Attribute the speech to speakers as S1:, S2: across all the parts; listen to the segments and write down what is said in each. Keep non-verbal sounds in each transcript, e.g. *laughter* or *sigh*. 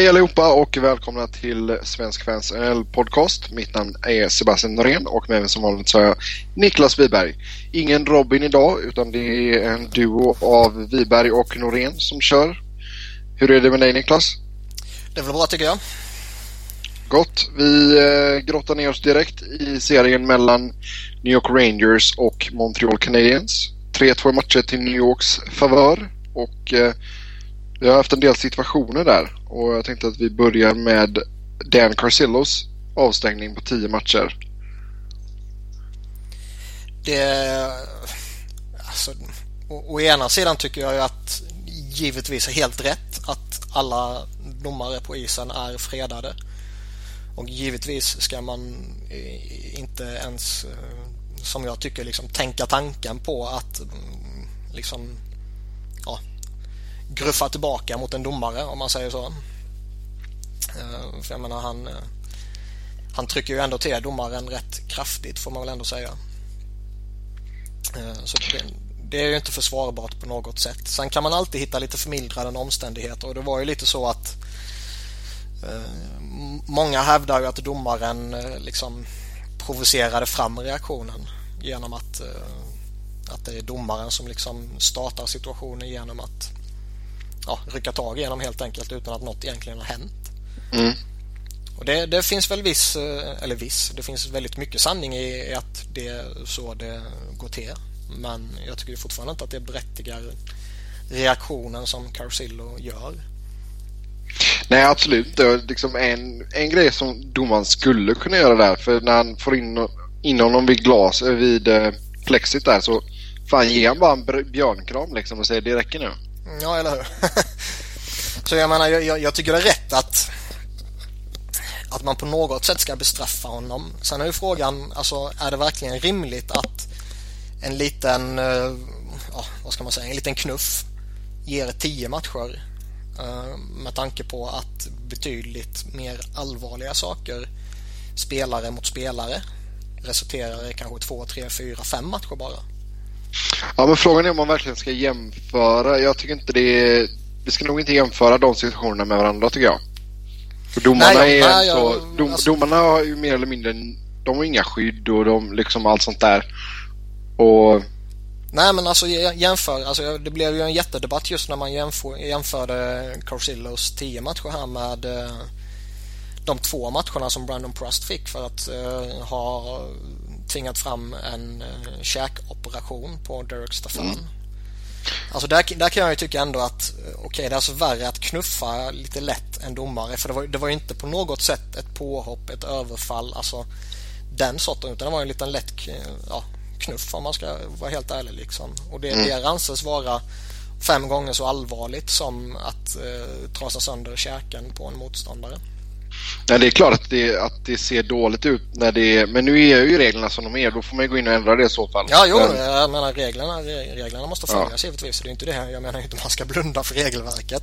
S1: Hej allihopa och välkomna till Svensk Fans NHL Podcast. Mitt namn är Sebastian Norén och med mig som vanligt så har jag Niklas Wiberg. Ingen Robin idag utan det är en duo av Wiberg och Norén som kör. Hur är det med dig Niklas?
S2: Det är väl bra tycker jag.
S1: Gott. Vi eh, grottar ner oss direkt i serien mellan New York Rangers och Montreal Canadiens. 3-2 matcher till New Yorks favör och eh, vi har haft en del situationer där och jag tänkte att vi börjar med Dan Carcillos avstängning på 10 matcher.
S2: Det... Alltså, å, å ena sidan tycker jag ju att givetvis är helt rätt att alla domare på isen är fredade. Och givetvis ska man inte ens, eh, som jag tycker, liksom tänka tanken på att mm, liksom ja, gruffa tillbaka mot en domare om man säger så. Eh, för jag menar han, eh, han trycker ju ändå till domaren rätt kraftigt får man väl ändå säga. Eh, så det, det är ju inte försvarbart på något sätt. Sen kan man alltid hitta lite förmildrande omständigheter och det var ju lite så att många hävdar ju att domaren liksom provocerade fram reaktionen genom att, att det är domaren som liksom startar situationen genom att ja, rycka tag i genom helt enkelt utan att något egentligen har hänt. Mm. Och det, det, finns väl viss, eh, eller viss, det finns väldigt mycket sanning i att det är så det går till. Men jag tycker fortfarande inte att det berättigar reaktionen som Carcillo gör.
S1: Nej, absolut inte. Liksom en, en grej som domaren skulle kunna göra där, för när han får in, in honom vid glas, eh, vid eh, plexit där så fan ge han bara en björnkram liksom och säger det räcker nu.
S2: Mm, ja, eller hur? *laughs* så jag menar, jag, jag, tycker det är rätt att att man på något sätt ska bestraffa honom. Sen är ju frågan, alltså är det verkligen rimligt att en liten, eh, ja, vad ska man säga, en liten knuff ger tio matcher eh, med tanke på att betydligt mer allvarliga saker spelare mot spelare resulterar i kanske två, tre, fyra, fem matcher bara.
S1: Ja, men frågan är om man verkligen ska jämföra. Jag tycker inte det är... Vi ska nog inte jämföra de situationerna med varandra tycker jag. För domarna nej, är nej, så... Jag, dom, alltså... Domarna har ju mer eller mindre... De har inga skydd och de liksom allt sånt där. Och
S2: Nej men alltså jämför, alltså det blev ju en jättedebatt just när man jämför, jämförde Carcillos 10 matcher här med eh, de två matcherna som Brandon Prust fick för att uh, ha tvingat fram en uh, käkoperation på Derek Staffan. Mm. Alltså där, där kan jag ju tycka ändå att okej okay, det är alltså värre att knuffa lite lätt än domare för det var, det var ju inte på något sätt ett påhopp, ett överfall, alltså den sorten utan det var en liten lätt ja, knuff om man ska vara helt ärlig. Liksom. Och det, mm. det anses vara fem gånger så allvarligt som att eh, trasa sönder käken på en motståndare.
S1: Ja, det är klart att det, att det ser dåligt ut när det är, men nu är ju reglerna som de är. Då får man ju gå in och ändra det i så fall.
S2: Ja, jo,
S1: men...
S2: jag menar reglerna, reglerna måste följas ja. givetvis. Det är inte det. Jag menar inte att man ska blunda för regelverket.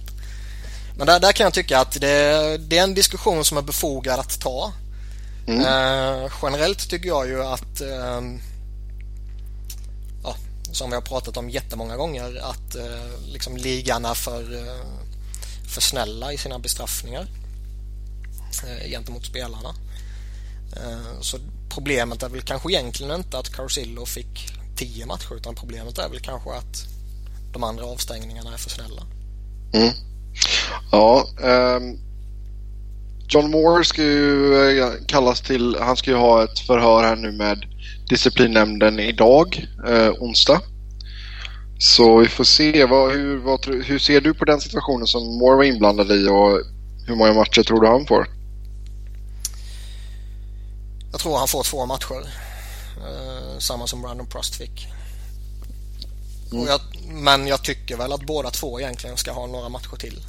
S2: Men där, där kan jag tycka att det, det är en diskussion som är befogad att ta. Mm. Eh, generellt tycker jag ju att eh, som vi har pratat om jättemånga gånger att eh, liksom ligan är för, eh, för snälla i sina bestraffningar Eh, gentemot spelarna. Eh, så problemet är väl kanske egentligen inte att Carcillo fick 10 matcher utan problemet är väl kanske att de andra avstängningarna är för snälla.
S1: Mm. Ja, um, John Moore ska ju eh, kallas till, han ska ju ha ett förhör här nu med disciplinnämnden idag, eh, onsdag. Så vi får se. Vad, hur, vad, hur ser du på den situationen som Moore var inblandad i och hur många matcher tror du han får?
S2: Jag tror han får två matcher. Eh, samma som Brandon Prust fick. Mm. Jag, men jag tycker väl att båda två egentligen ska ha några matcher till.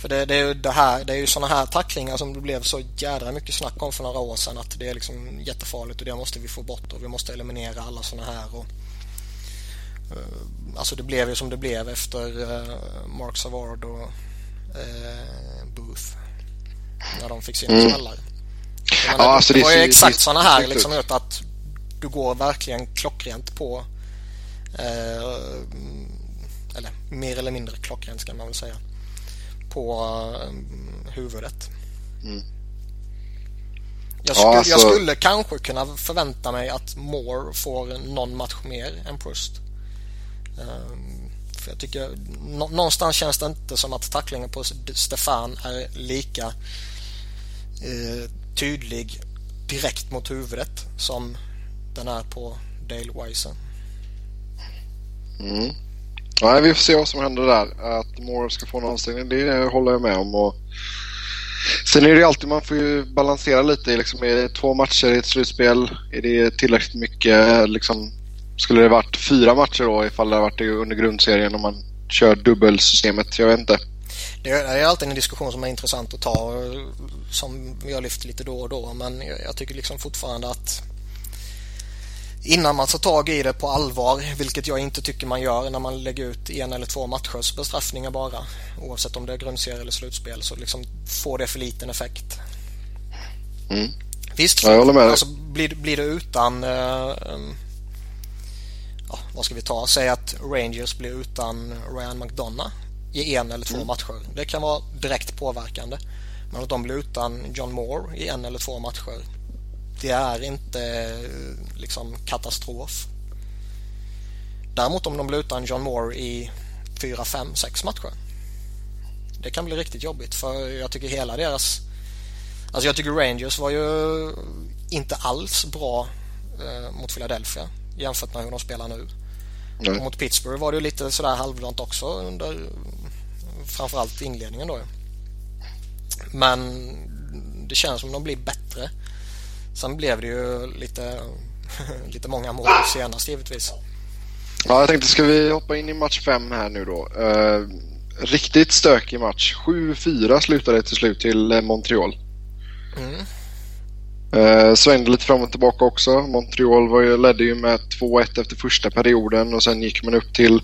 S2: För det, det är ju det här, det är ju sådana här tacklingar som det blev så jädra mycket snack om för några år sedan att det är liksom jättefarligt och det måste vi få bort och vi måste eliminera alla sådana här. Och, uh, alltså det blev ju som det blev efter uh, Mark Savard och uh, Booth när de fick sina mm. smällar. Ja, alltså det, det var ju exakt sådana här liksom ut att du går verkligen klockrent på eller mer eller mindre klockrent ska man väl säga på uh, huvudet. Mm. Jag,
S1: skulle,
S2: ja, alltså... jag skulle kanske kunna förvänta mig att Moore får någon match mer än Proust. Um, för jag tycker någonstans känns det inte som att tacklingen på Stefan är lika uh, tydlig direkt mot huvudet som den är på Dale Weiser.
S1: Mm. Ja, vi får se vad som händer där. Att Moore ska få en anställning, det håller jag med om. Och Sen är det alltid, man får ju balansera lite. Liksom, är det två matcher i ett slutspel? Är det tillräckligt mycket? Liksom, skulle det varit fyra matcher då ifall det hade varit under grundserien om man kör dubbelsystemet? Jag vet inte.
S2: Det är alltid en diskussion som är intressant att ta som vi har lyft lite då och då men jag tycker liksom fortfarande att innan man tar tag i det på allvar, vilket jag inte tycker man gör när man lägger ut en eller två matchers bestraffningar bara, oavsett om det är grundserie eller slutspel, så liksom får det för liten effekt.
S1: Mm.
S2: Visst, ja, jag håller med alltså, blir, blir det utan uh, ja, vad ska vi ta? Säg att Rangers blir utan Ryan McDonough i en eller två mm. matcher. Det kan vara direkt påverkande. Men att de blir utan John Moore i en eller två matcher det är inte liksom katastrof. Däremot om de blir utan John Moore i 4, 5, 6 matcher. Det kan bli riktigt jobbigt för jag tycker hela deras... Alltså jag tycker Rangers var ju inte alls bra eh, mot Philadelphia jämfört med hur de spelar nu. Och mot Pittsburgh var det ju lite sådär halvdant också under framförallt inledningen då. Men det känns som de blir bättre. Sen blev det ju lite, *laughs* lite många mål senast givetvis.
S1: Ja, jag tänkte ska vi hoppa in i match 5 här nu då. Uh, riktigt stökig match. 7-4 slutade till slut till eh, Montreal. Mm. Uh, svängde lite fram och tillbaka också. Montreal var ju, ledde ju med 2-1 efter första perioden och sen gick man upp till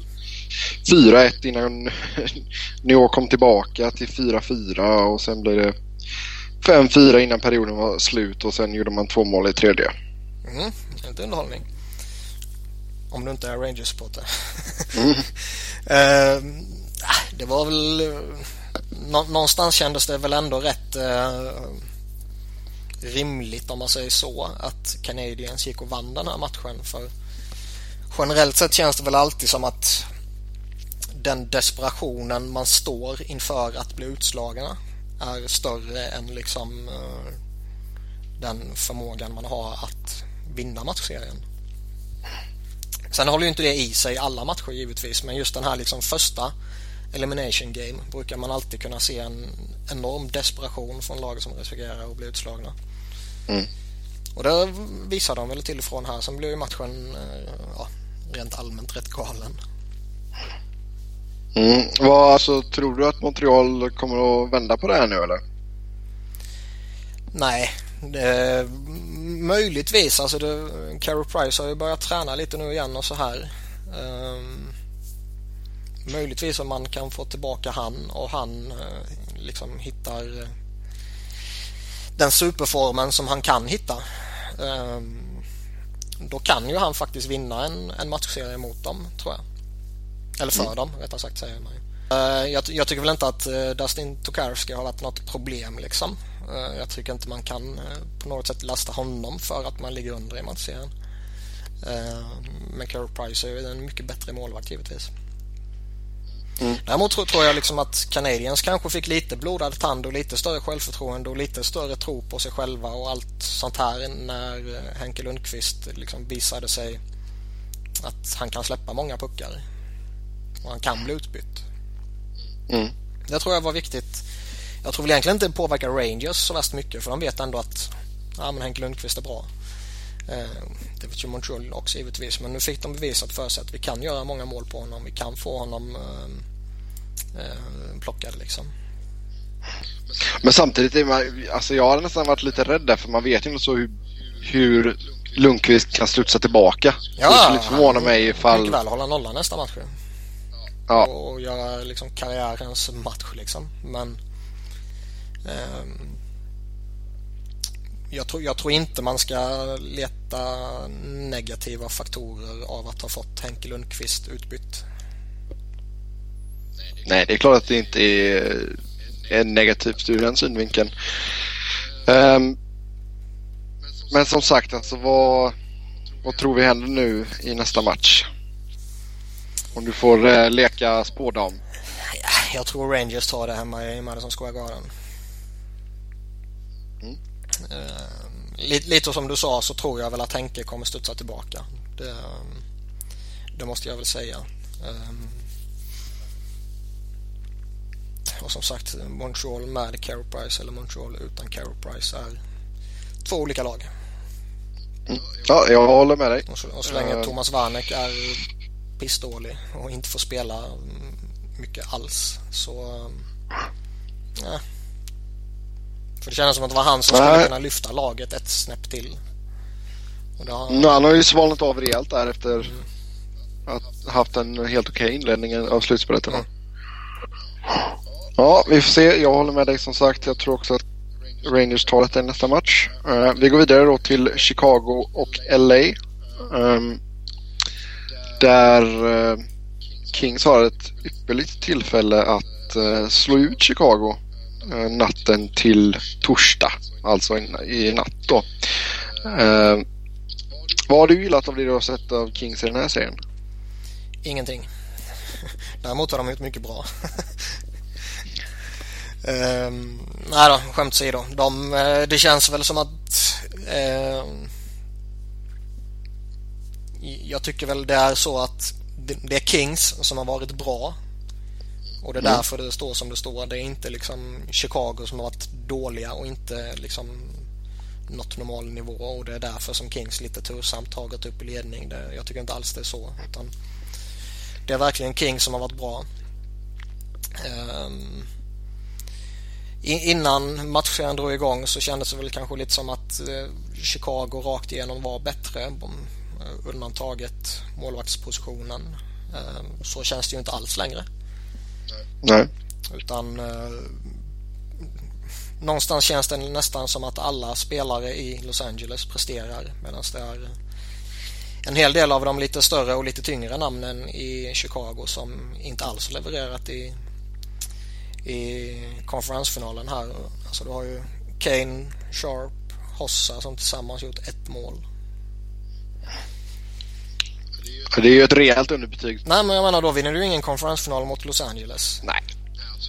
S1: 4-1 innan *laughs* New kom tillbaka till 4-4 och sen blev det 5-4 innan perioden var slut och sen gjorde man två mål i tredje.
S2: Mm, lite underhållning. Om du inte är Rangers-supporter. Mm. uh, *laughs* det var väl... Någonstans kändes det väl ändå rätt uh, rimligt om man säger så att Canadiens gick och vann den här matchen. För generellt sett känns det väl alltid som att den desperationen man står inför att bli utslagna är större än liksom uh, den förmågan man har att vinna matchserien. Sen håller ju inte det i sig alla matcher givetvis men just den här liksom första elimination game brukar man alltid kunna se en enorm desperation från lag som riskerar att bli utslagna. Mm. Och det visar de väl till ifrån här. Sen blir ju matchen uh, ja, rent allmänt rätt galen.
S1: Mm. Vad, alltså, tror du att Montreal kommer att vända på det här nu eller?
S2: Nej, det, möjligtvis. Alltså det, Carey Price har ju börjat träna lite nu igen och så här. Um, möjligtvis om man kan få tillbaka han och han uh, liksom hittar uh, den superformen som han kan hitta. Um, då kan ju han faktiskt vinna en, en matchserie mot dem tror jag. Eller för mm. dem rättare sagt säger man uh, jag, jag, tycker väl inte att uh, Dustin Tokarski har varit något problem liksom. Uh, jag tycker inte man kan på något sätt lasta honom för att man ligger under i matchserien. Men Carey Price är ju en mycket bättre målvakt givetvis. Mm. Däremot tror, tror jag liksom att Canadiens kanske fick lite blodad tand och lite större självförtroende och lite större tro på sig själva och allt sånt här när Henke Lundqvist liksom visade sig att han kan släppa många puckar och han kan bli utbytt. Mm. Det tror jag var viktigt. Jag tror väl egentligen inte det påverkar Rangers så värst mycket för de vet ändå att ja, men Henke Lundqvist är bra. Eh, det vet ju Montreal också givetvis men nu fick de bevisat för sig att vi kan göra många mål på honom. Vi kan få honom eh, eh, plockad liksom.
S1: Men samtidigt är man, alltså jag har nästan varit lite rädd där för man vet ju inte så hur, hur Lundqvist kan studsa tillbaka.
S2: Ja, det
S1: skulle inte förvåna mig ifall...
S2: väl hålla nollan nästa match. Ja. Och göra liksom karriärens match liksom. Men eh, jag, tror, jag tror inte man ska leta negativa faktorer av att ha fått Henke Lundqvist utbytt.
S1: Nej, det är klart att det inte är, är negativt ur den synvinkeln. Um, men som sagt, alltså vad, vad tror vi händer nu i nästa match? Om du får uh, leka spådam.
S2: Jag tror Rangers tar det hemma i Madison Square Garden. Mm. Uh, lite, lite som du sa så tror jag väl att Henke kommer studsa tillbaka. Det, det måste jag väl säga. Um, och som sagt, Montreal med Carey Price eller Montreal utan Carey Price är två olika lag.
S1: Mm. Ja, jag håller med dig.
S2: Och så, och så länge uh... Thomas Warneck är pissdålig och inte får spela mycket alls så... Ja. För det känns som att det var han som skulle kunna lyfta laget ett snäpp till.
S1: Har... Mm, han har ju svalnat av rejält där efter mm. att ha haft en helt okej okay inledning av slutspelet. Mm. Ja, vi får se. Jag håller med dig som sagt. Jag tror också att Rangers tar detta i nästa match. Uh, vi går vidare då till Chicago och LA. Um, ehm, där eh, Kings har ett ypperligt tillfälle att eh, slå ut Chicago eh, natten till torsdag. Alltså i, natt då. Vad har du gillat av det du har sett av Kings i den här serien?
S2: Ingenting. *laughs* Däremot har de gjort mycket bra. Um, *laughs* nej då, skämt åsido. De, det känns väl som att uh, jag tycker väl det är så att det, är Kings som har varit bra. Och det är mm. därför det står som det står. Det är inte liksom Chicago som har varit dåliga och inte liksom nått normal nivå och det är därför som Kings lite tursamt gått upp i ledning. Det, jag tycker inte alls det är så. Utan det är verkligen Kings som har varit bra. Um, innan matchen drog igång så kändes det väl kanske lite som att eh, Chicago rakt igenom var bättre. Eh, undantaget målvaktspositionen. Eh, så känns det ju inte alls längre.
S1: Nej.
S2: Utan någonstans känns det nästan som att alla spelare i Los Angeles presterar medan det är en hel del av de lite större och lite tyngre namnen i Chicago som inte alls levererat i i konferensfinalen här. Alltså du har ju Kane, Sharp, Hossa som tillsammans gjort ett mål.
S1: Det är ju ett rejält underbetyg.
S2: Nej men jag menar då vinner du ingen konferensfinal mot Los Angeles.
S1: Nej.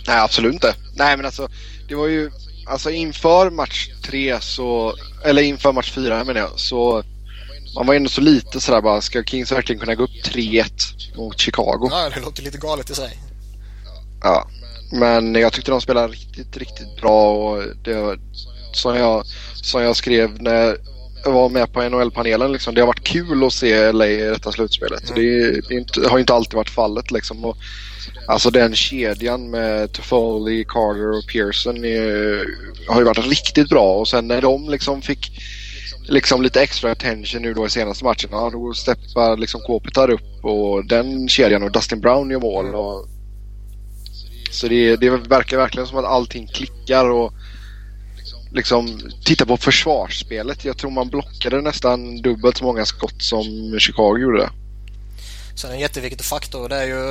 S1: Nej absolut inte. Nej men alltså det var ju alltså inför match tre så eller inför match fyra menar jag så man var ändå så lite sådär bara ska Kings verkligen kunna gå upp 3-1 mot Chicago?
S2: Ja det låter lite galet i sig.
S1: Ja men jag tyckte de spelade riktigt, riktigt bra och det som jag, som jag skrev när vara med på NHL-panelen liksom. Det har varit kul att se LA i detta slutspelet. Mm. Det, det, inte, har inte alltid varit fallet liksom. Och, alltså den kedjan med Toffoli, Carter och Pearson är, har ju varit riktigt bra och sen när de liksom fick liksom lite extra attention nu då i senaste matchen. Ja, då steppar liksom Kopitar upp och den kedjan och Dustin Brown gör mål. Och så det, det verkar verkligen som att allting klickar och liksom titta på försvarsspelet. Jag tror man blockade nästan dubbelt så många skott som Chicago gjorde.
S2: Sen en jätteviktig faktor det är ju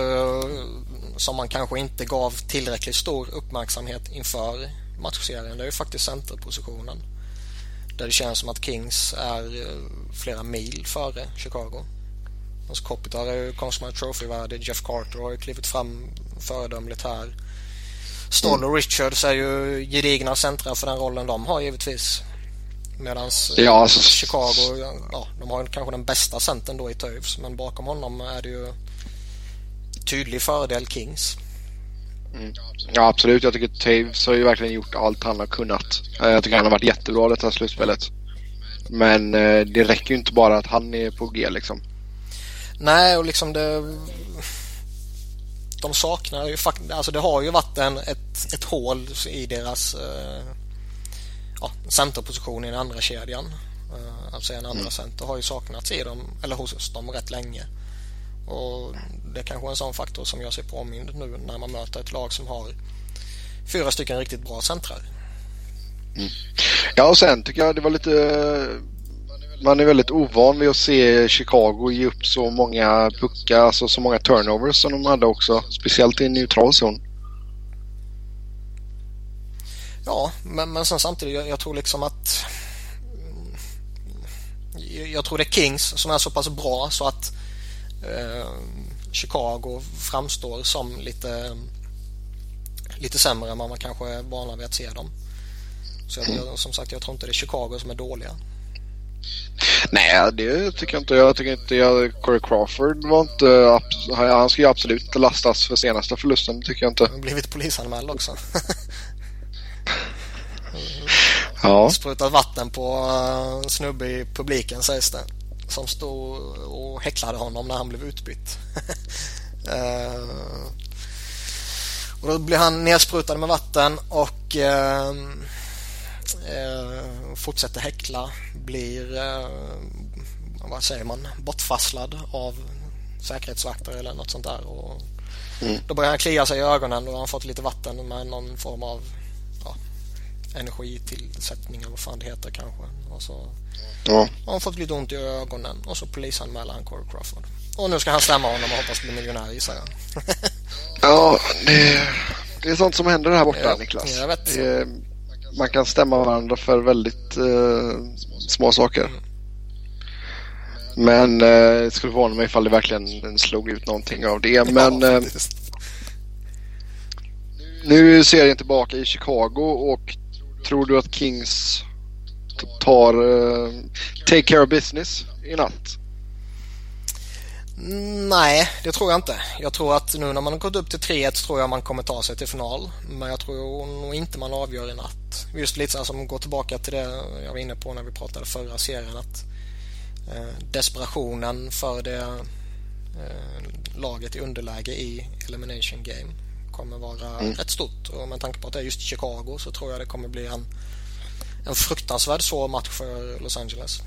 S2: som man kanske inte gav tillräckligt stor uppmärksamhet inför matchserien. Det är ju faktiskt centerpositionen. Där det känns som att Kings är eh, flera mil före Chicago. Hans Kopitar är ju Consumer Trophy-värdig. Jeff Carter har ju klivit fram föredömligt här. Stoll och mm. Richards är ju gedigna centra för den rollen de har givetvis. Medan
S1: ja, alltså...
S2: Chicago, ja, de har kanske den bästa centern då i Toews. Men bakom honom är det ju tydlig fördel Kings.
S1: Mm. Ja absolut, jag tycker Taves har ju verkligen gjort allt han har kunnat. Eh, jag tycker han har varit jättebra detta slutspelet. Men eh, det räcker ju inte bara att han är på G liksom.
S2: Nej, och liksom det... De saknar ju faktiskt... Alltså det har ju varit en, ett, ett hål i deras eh, ja, centerposition i den andra kedjan. Eh, alltså en andra mm. center har ju saknats i dem, eller hos dem rätt länge. Och det är kanske en sån faktor som jag ser påmind nu när man möter ett lag som har fyra stycken riktigt bra centrar.
S1: Mm. Ja och sen tycker jag det var lite man är väldigt ovan vid att se Chicago ge upp så många puckar, alltså så många turnovers som de hade också. Speciellt i en neutral zon.
S2: Ja, men, men sen samtidigt, jag, jag tror liksom att jag tror det är Kings som är så pass bra så att eh, Chicago framstår som lite lite sämre än vad man kanske är vana vid att se dem. Så jag, jag, som sagt, jag tror inte det är Chicago som är dåliga.
S1: Nej, det tycker jag inte. Jag tycker inte jag, Corey Crawford var inte... Han ska ju absolut inte lastas för senaste förlusten, tycker jag inte. Han
S2: har blivit polisanmäld också. *laughs*
S1: ja.
S2: Sprutat vatten på en snubbe i publiken sägs det. Som stod och häcklade honom när han blev utbytt. uh, *laughs* och då blir han nedsprutad med vatten och uh, fortsätter häckla. Blir, vad säger man, bortfasslad av säkerhetsvakter eller något sånt där. Och mm. Då börjar han klia sig i ögonen och har fått lite vatten med någon form av energitillsättning eller vad fan det heter kanske. Och så ja. har han fått lite ont i ögonen och så polisanmäler han Corey Crawford. Och nu ska han stämma honom och hoppas bli miljonär gissar jag.
S1: ja, det, det är sånt som händer här borta
S2: ja,
S1: Niklas.
S2: Jag vet.
S1: Är, man kan stämma varandra för väldigt eh, små saker. Men eh, det skulle förvåna mig ifall det verkligen slog ut någonting av det. Men ja, eh, nu är serien tillbaka i Chicago och Tror du att Kings tar uh, take care of business i natt?
S2: Nej, det tror jag inte. Jag tror att nu när man har gått upp till 3-1 tror jag man kommer ta sig till final. Men jag tror nog inte man avgör i natt. Just lite så som går tillbaka till det jag var inne på när vi pratade förra serien. Att eh, desperationen för det eh, laget i underläge i Elimination Game kommer vara mm. rätt stort. Och med tanke på att det är just Chicago så tror jag det kommer bli en, en fruktansvärd svår match för Los Angeles.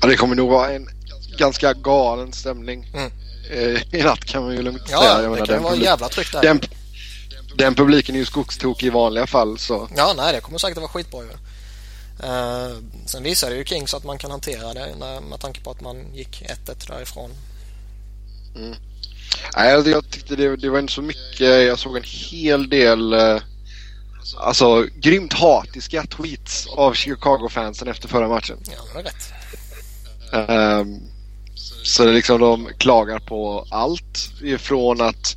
S1: Ja, det kommer nog vara en ganska galen stämning mm. Eh, i natt kan man ju lugnt
S2: ja,
S1: säga.
S2: Ja, det kan vara en jävla tryck där.
S1: Den, den publiken är ju skogstokig i vanliga fall så.
S2: Ja, nej det kommer säkert att vara skitbra ju. Uh, sen visade ju Kings att man kan hantera det när, med tanke på att man gick 1-1 därifrån.
S1: Mm. Nej, alltså, jag tyckte det, det var inte så mycket. Jag såg en hel del eh, alltså grymt hatiska tweets av Chicago-fansen efter förra matchen.
S2: Ja, det är rätt.
S1: Um, så det liksom de klagar på allt ifrån att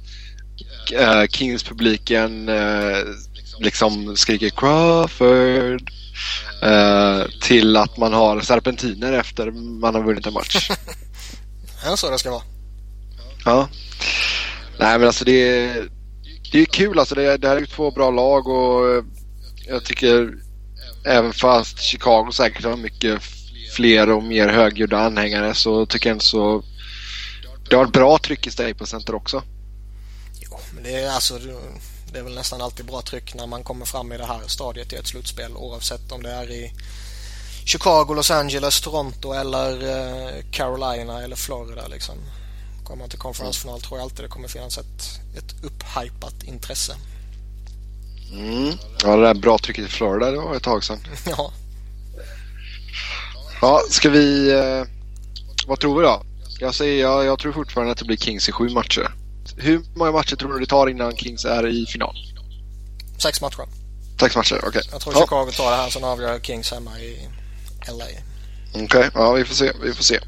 S1: uh, Kings-publiken uh, liksom skriker Crawford uh, till att man har serpentiner efter man har vunnit en match. *laughs*
S2: ja, så det ska vara.
S1: Ja. Nej men alltså det är, det är kul alltså. Det, det här är två bra lag och jag tycker även fast Chicago säkert har mycket fler och mer högljudda anhängare så tycker jag inte så det har ett bra tryck i Staples Center också.
S2: Jo, men det är alltså det är väl nästan alltid bra tryck när man kommer fram i det här stadiet i ett slutspel oavsett om det är i Chicago, Los Angeles, Toronto eller eh, Carolina eller Florida liksom. Kommer man till konferensfinal tror jag alltid det kommer finnas ett, ett upphypat intresse.
S1: Mm. Ja, det där bra trycket i Florida, det var ett tag sedan. *laughs*
S2: Ja.
S1: Ja, ska vi... Eh, vad tror vi då? Jag, säger, jag, jag tror fortfarande att det blir Kings i sju matcher. Hur många matcher tror du det tar innan Kings är i final?
S2: Sex matcher.
S1: Sex matcher, okej. Okay.
S2: Jag tror ja. Chicago tar det här, sen avgör Kings hemma i LA.
S1: Okej, okay, ja vi får se. Vi får se.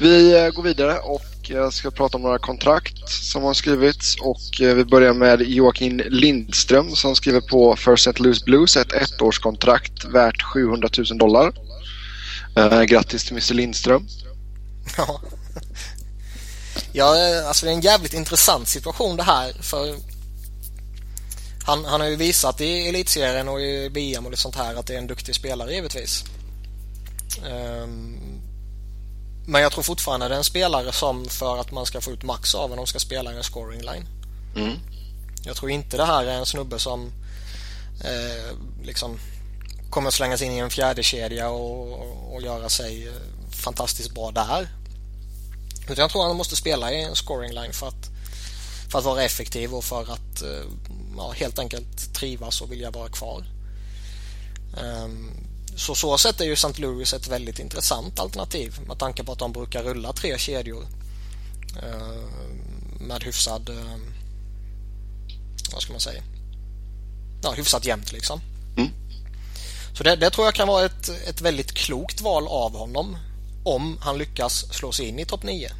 S1: Vi eh, går vidare och jag ska prata om några kontrakt som har skrivits och eh, vi börjar med Joakim Lindström som skriver på First St. Louis Blues ett ettårskontrakt värt 700 000 dollar. Uh, grattis till Mr Lindström.
S2: Ja. ja, alltså det är en jävligt intressant situation det här för han, han har ju visat i elitserien och i BM och lite sånt här att det är en duktig spelare givetvis. Um, men jag tror fortfarande det är en spelare som för att man ska få ut max av honom ska spela i en scoring line.
S1: Mm.
S2: Jag tror inte det här är en snubbe som eh, liksom kommer slängas in i en fjärde kedja och, och göra sig eh, fantastiskt bra där. Utan jag tror han måste spela i en scoring line för att, för att vara effektiv och för att eh, ja, helt enkelt trivas och vilja vara kvar. Um, så så sätt är ju St. Louis ett väldigt intressant alternativ med tanke på att de brukar rulla tre kedjor ehm, med hyfsad, eh, vad ska man säga, ja, hyfsat jämnt liksom. Mm. Så det, det, tror jag kan vara ett, ett väldigt klokt val av honom om han lyckas slå sig in i topp 9.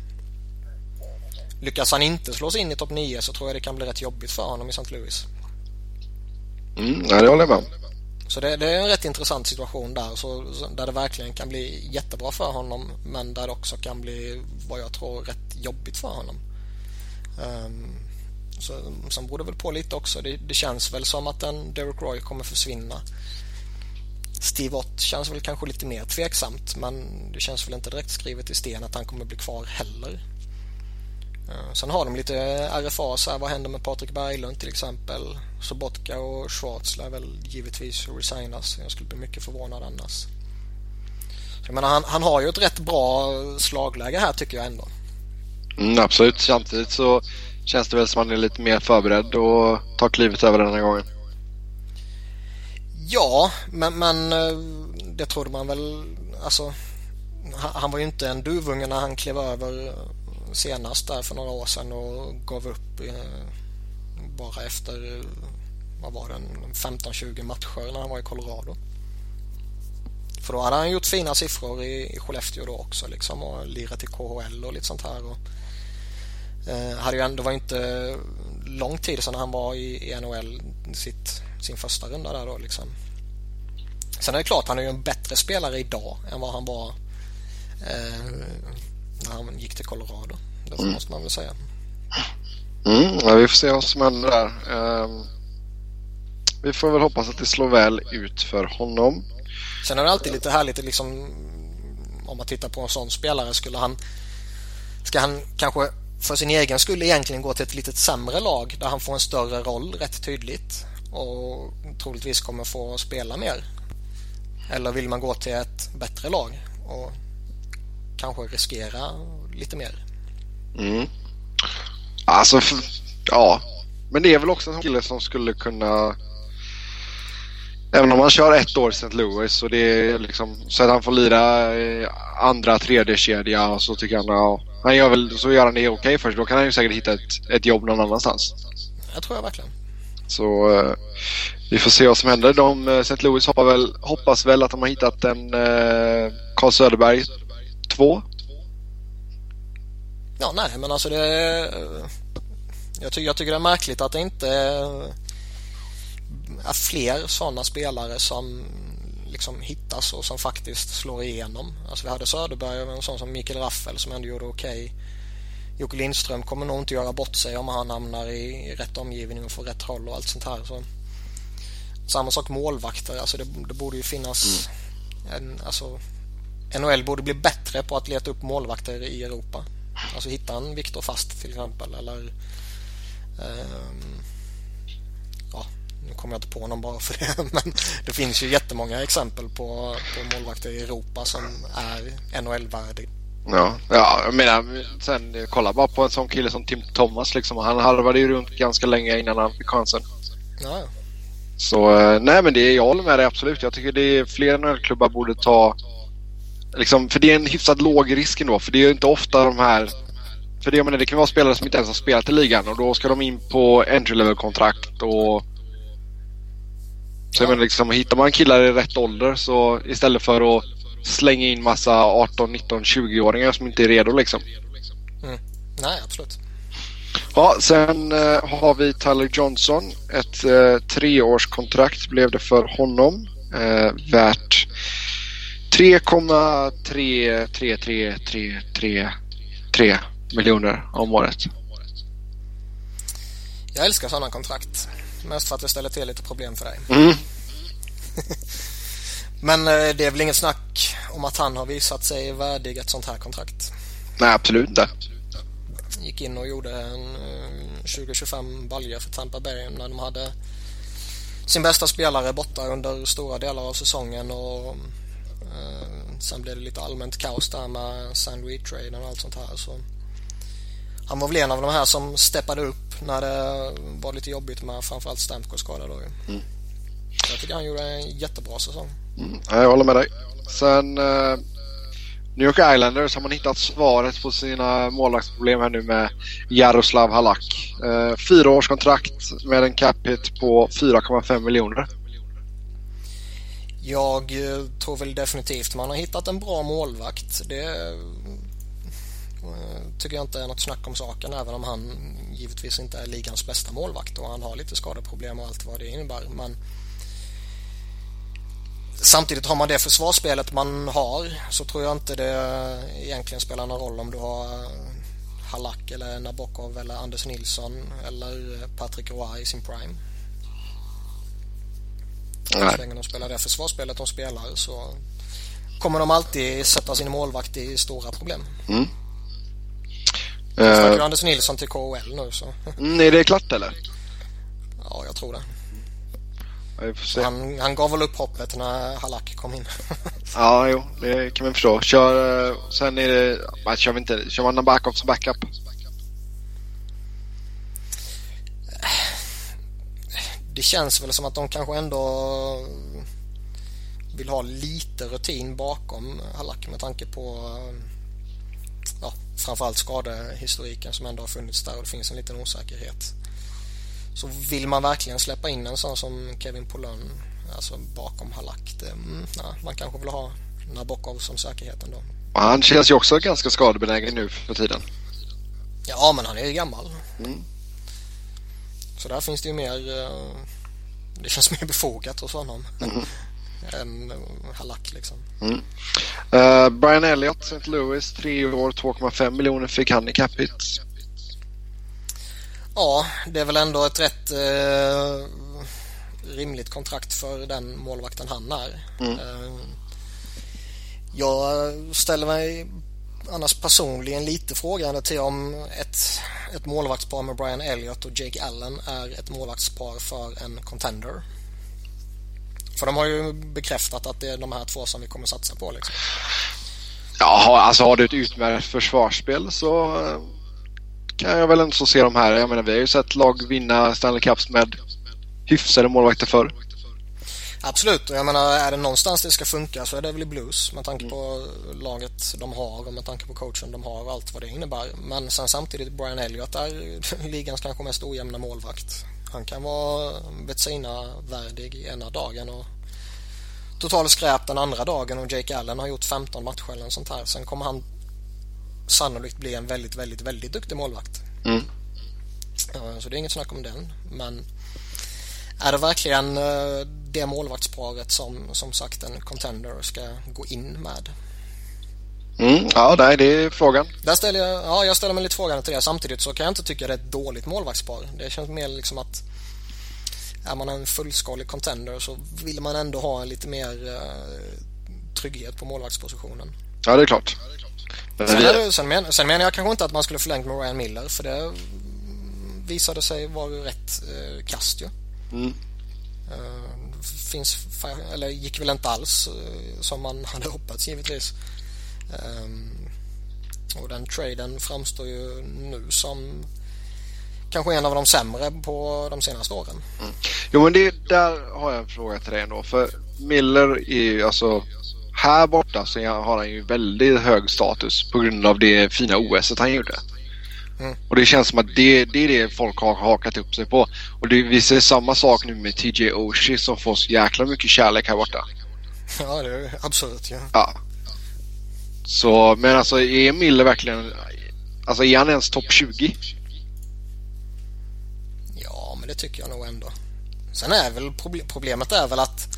S2: Lyckas han inte slå sig in i topp 9 så tror jag det kan bli rätt jobbigt för honom i St. Louis.
S1: Mm, ja, det håller jag med
S2: Så det, det, är en rätt intressant situation där, så, där det verkligen kan bli jättebra för honom men där det också kan bli, vad jag tror, rätt jobbigt för honom. Um, så, sen beror det väl på lite också. Det, det, känns väl som att en Derek Roy kommer försvinna. Steve Ott känns väl kanske lite mer tveksamt men det känns väl inte direkt skrivet i sten att han kommer bli kvar heller. Eh, sen har de lite RFA, så här, vad händer med Patrik Berglund till exempel? Sobotka och Schwarz lär väl givetvis resignas. Jag skulle bli mycket förvånad annars. Jag menar, han, han har ju ett rätt bra slagläge här tycker jag ändå.
S1: Mm, absolut, samtidigt så känns det väl som att han är lite mer förberedd och tar klivet över den här gången.
S2: Ja, men, men eh, det trodde man väl. Alltså, han var ju inte en duvunge när han klev över eh, senast där för några år sedan och gav upp eh, bara efter vad var det, 15-20 matcher när han var i Colorado. För då hade han gjort fina siffror i, i Skellefteå då också liksom och lirat i KHL och lite sånt här. Och, eh, hade ju ändå, det var inte lång tid sedan han var i, i NHL sitt, sin första runda där då liksom. Sen är det klart, han är ju en bättre spelare idag än vad han var eh, när han gick till Colorado. Det mm. måste man väl säga.
S1: Mm, ja, vi får se vad som händer där. Um, vi får väl hoppas att det slår väl ut för honom.
S2: Sen är det alltid lite härligt liksom, om man tittar på en sån spelare. Skulle han, ska han kanske för sin egen skull egentligen gå till ett lite sämre lag där han får en större roll rätt tydligt och troligtvis kommer få spela mer? Eller vill man gå till ett bättre lag och kanske riskera lite mer?
S1: Mm. Alltså, ja. Men det är väl också en kille som skulle kunna... Även om han kör ett år i St. Louis och det är liksom, så att han får lira andra, tredje kedja och så tycker han ja, han gör väl, så gör han det okej okay först. Då kan han ju säkert hitta ett, ett jobb någon annanstans.
S2: Jag tror jag verkligen.
S1: Så eh, vi får se vad som händer. De, eh, St. Louis hoppas väl, hoppas väl att de har hittat en eh, Carl Söderberg 2
S2: Ja, nej, men alltså det... Jag, ty jag tycker det är märkligt att det inte är fler sådana spelare som liksom hittas och som faktiskt slår igenom. Alltså vi hade Söderberg och en sån som Mikael Raffel som ändå gjorde okej. Okay. Jocke Lindström kommer nog inte göra bort sig om han hamnar i, rätt omgivning och får rätt roll och allt sånt här. Så, samma sak målvakter. Alltså det, det borde ju finnas mm. en, alltså, NHL borde bli bättre på att leta upp målvakter i Europa. Alltså hitta en Viktor Fast till exempel eller um, ja, nu kommer jag inte på någon bara för det *laughs* men det finns ju jättemånga exempel på, på målvakter i Europa som är NHL-värdiga.
S1: Ja, ja, jag menar sen kolla bara på en sån kille som Tim Thomas liksom. Han harvade ju runt ganska länge innan han fick chansen. Ja. Så eh, nej men det, jag håller med dig absolut. Jag tycker det är fler NHL-klubbar borde ta Liksom, för det är en hyfsat låg risk ändå. För det är inte ofta de här... För det, jag menar, det kan vara spelare som inte ens har spelat i ligan och då ska de in på entry level kontrakt och... Så jag menar liksom, hittar man killar i rätt ålder så istället för att slänga in massa 18, 19, 20-åringar som inte är redo liksom.
S2: Mm. Nej, absolut.
S1: Ja, sen eh, har vi Tyler Johnson. Ett eh, treårskontrakt blev det för honom. Eh, värt 3,33333 miljoner om året.
S2: Jag älskar sådana kontrakt. Mest för att det ställer till lite problem för dig.
S1: Mm. *laughs*
S2: Men eh, det är väl inget snack om att han har visat sig värdig ett sånt här kontrakt?
S1: Nej, absolut inte.
S2: Gick in och gjorde en 20-25 eh, baljor för Tampa Bay när de hade sin bästa spelare borta under stora delar av säsongen och Eh, sen blev det lite allmänt kaos där med sandwich-traden och allt sånt här. Så han var väl en av de här som steppade upp när det var lite jobbigt med framförallt Stamkos skada då. Mm. jag tycker han gjorde en jättebra säsong.
S1: Mm, jag håller med dig. Sen eh, New York Islanders har man hittat svaret på sina målvaktsproblem här nu med Jaroslav Halak. Eh, fyra års kontrakt med en cap hit på 4,5 miljoner.
S2: Jag eh, tror väl definitivt man har hittat en bra målvakt. Det eh, tycker jag inte är något snack om saken även om han givetvis inte är ligans bästa målvakt och han har lite skadeproblem och allt vad det innebär. Men Samtidigt har man det försvarsspelet man har så tror jag inte det egentligen spelar någon roll om du har Halak eller Nabokov eller Anders Nilsson eller Patrick Roy i sin prime. Nej. Så länge de spelar det försvarsspelet de spelar så kommer de alltid sätta sin målvakt i stora problem. Mm. Snackar uh, Anders Nilsson till KHL nu så.
S1: Mm, är det klart eller?
S2: Ja, jag tror det. Han, han gav väl upp hoppet när Halak kom in. *laughs*
S1: ja, jo, det kan man förstå. Kör, eh, sen är det, man kör, vi inte, kör man Nabakov som backup?
S2: Det känns väl som att de kanske ändå vill ha lite rutin bakom Halak med tanke på ja, framförallt skadehistoriken som ändå har funnits där och det finns en liten osäkerhet. Så vill man verkligen släppa in en sån som Kevin Poulin alltså bakom Halak, det, mm, ja, man kanske vill ha Nabokov som säkerhet ändå.
S1: Han känns ju också ganska skadebenägen nu för tiden.
S2: Ja, men han är ju gammal. Mm. Så där finns det ju mer, eh, det känns mer befogat hos honom. *laughs* Mm. än Halak liksom. Mm.
S1: Uh, Brian Elliott, St. Louis, tre år, 2,5 miljoner fick han i capita.
S2: Ja, det är väl ändå ett rätt eh, rimligt kontrakt för den målvakten han är. Mm. Eh, jag ställer mig annars personligen lite frågande till om ett, ett målvaktspar med Brian Elliott och Jake Allen är ett målvaktspar för en contender. För de har ju bekräftat att det är de här två som vi kommer satsa på. Liksom.
S1: Ja, alltså har du ett utmärkt försvarsspel så eh, kan jag väl inte så se de här. Jag menar, vi har ju sett lag vinna Stanley Cups med hyfsade målvakter förr.
S2: Absolut, och jag menar är det någonstans det ska funka så är det väl i Blues med tanke på laget de har och med tanke på coachen de har och allt vad det innebär. Men sen samtidigt Brian Elliott är *laughs* ligans kanske mest ojämna målvakt. Han kan vara Betsina-värdig ena dagen och total skräp den andra dagen och Jake Allen har gjort 15 matcher eller sånt här. Sen kommer han sannolikt bli en väldigt, väldigt, väldigt duktig målvakt. Mm. Så det är inget snack om den. Men är det verkligen eh, det målvaktsparet som som sagt en contender ska gå in med?
S1: Mm, ja, nej, det är frågan.
S2: Där ställer jag, ja, jag ställer mig lite frågan till det. Samtidigt så kan jag inte tycka det är ett dåligt målvaktspar. Det känns mer liksom att är man en fullskalig contender så vill man ändå ha en lite mer uh, trygghet på målvaktspositionen.
S1: Ja, det är klart.
S2: Sen, det, sen, men, sen menar jag kanske inte att man skulle förlängt med Ryan Miller för det visade sig vara rätt eh, kast ju. Mm. Uh, finns, eller gick väl inte alls uh, som man hade hoppats givetvis. Um, och den traden framstår ju nu som kanske en av de sämre på de senaste åren. Mm.
S1: Jo men det, där har jag en fråga till dig ändå. För Miller är ju alltså här borta så har han ju väldigt hög status på grund av det fina OS han gjorde. Mm. Och det känns som att det, det är det folk har hakat upp sig på. Och det, vi ser samma sak nu med TJ Oshie som får så jäkla mycket kärlek här borta.
S2: Ja, det är absolut. Ja.
S1: ja. Så, men alltså är Miller verkligen... Alltså är han ens topp 20?
S2: Ja, men det tycker jag nog ändå. Sen är väl problemet är väl att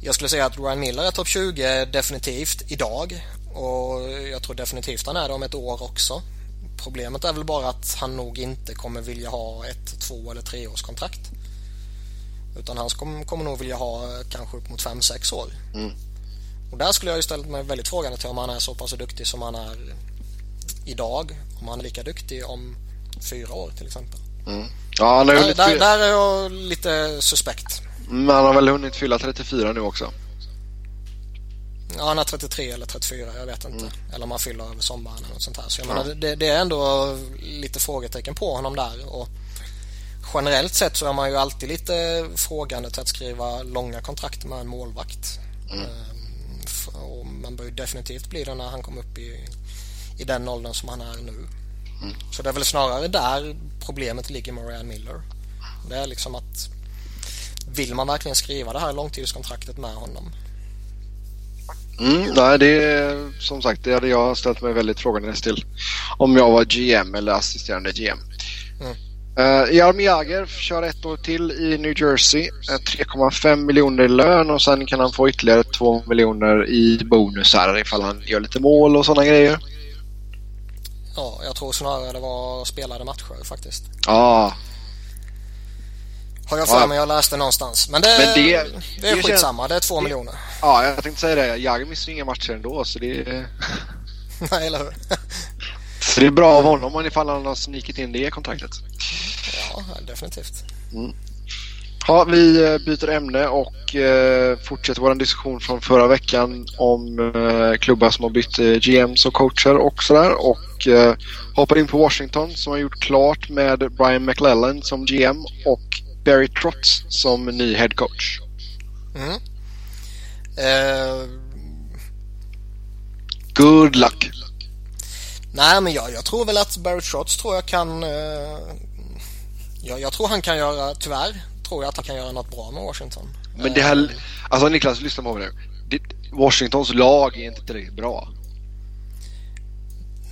S2: jag skulle säga att Ryan Miller är topp 20 definitivt idag och jag tror definitivt han är det om ett år också. Problemet är väl bara att han nog inte kommer vilja ha ett två eller treårskontrakt. Utan han kommer nog vilja ha kanske upp mot fem sex år. Mm. Och där skulle jag ju ställt mig väldigt frågande till om han är så pass duktig som han är idag. Om han är lika duktig om fyra år till exempel. Mm.
S1: Ja,
S2: där, där, där är jag lite suspekt.
S1: Men han har väl hunnit fylla 34 nu också?
S2: Ja, han är 33 eller 34, jag vet inte. Mm. Eller om han fyller över sommaren eller något sånt här. Så jag ja. menar, det, det, är ändå lite frågetecken på honom där. Och generellt sett så är man ju alltid lite frågande till att skriva långa kontrakt med en målvakt. Mm. Ehm, och man bör ju definitivt bli det när han kommer upp i, i den åldern som han är nu. Mm. Så det är väl snarare där problemet ligger med Ryan Miller. Det är liksom att vill man verkligen skriva det här långtidskontraktet med honom?
S1: Mm, nej, det är som sagt, det hade jag ställt mig väldigt frågande till. Om jag var GM eller assisterande GM. Mm. Uh, Jaromir Jagr kör ett år till i New Jersey. Uh, 3,5 miljoner i lön och sen kan han få ytterligare 2 miljoner i bonusar ifall han gör lite mål och sådana grejer.
S2: Ja, jag tror snarare det var spelade matcher faktiskt.
S1: Ja. Ah.
S2: Har jag för mig jag läste någonstans. Men det, Men det, det är det skitsamma, det är 2 miljoner.
S1: Ja, jag tänkte säga det. Jagr missar inga matcher ändå så det... *laughs*
S2: Nej, eller hur?
S1: så det är bra av honom ifall han har snikit in det kontraktet.
S2: Ja, definitivt.
S1: Mm. Ja, vi eh, byter ämne och eh, fortsätter vår diskussion från förra veckan om eh, klubbar som har bytt eh, GMs och coacher och sådär. Och eh, hoppar in på Washington som har gjort klart med Brian McLellan som GM och Barry Trotz som ny head coach. Mm.
S2: Eh...
S1: Good luck!
S2: Nej, men jag, jag tror väl att Barry Trotz tror jag kan eh jag, jag tror han kan göra, tyvärr, tror jag att han kan göra något bra med Washington.
S1: Men det här, eh, alltså Niklas, lyssna på mig nu. Washingtons lag är inte tillräckligt bra.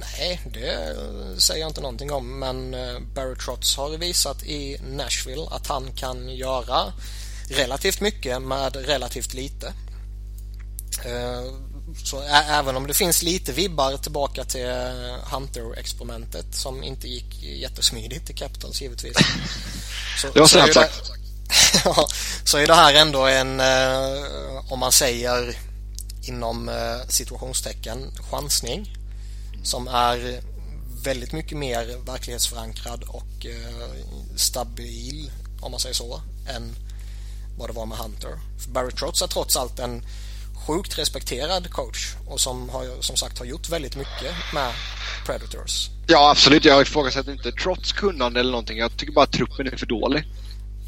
S2: Nej, det säger jag inte någonting om. Men eh, Barry Trotz har visat i Nashville att han kan göra relativt mycket med relativt lite. Eh, så även om det finns lite vibbar tillbaka till Hunter-experimentet som inte gick jättesmidigt i Capitals givetvis.
S1: Så, det var snabbt sagt. *laughs*
S2: så är det här ändå en, eh, om man säger inom eh, situationstecken, chansning som är väldigt mycket mer verklighetsförankrad och eh, stabil, om man säger så, än vad det var med Hunter. För Barry Trotz är trots allt en sjukt respekterad coach och som har, som sagt har gjort väldigt mycket med Predators.
S1: Ja, absolut. Jag ifrågasätter inte trots kunnande eller någonting. Jag tycker bara att truppen är för dålig.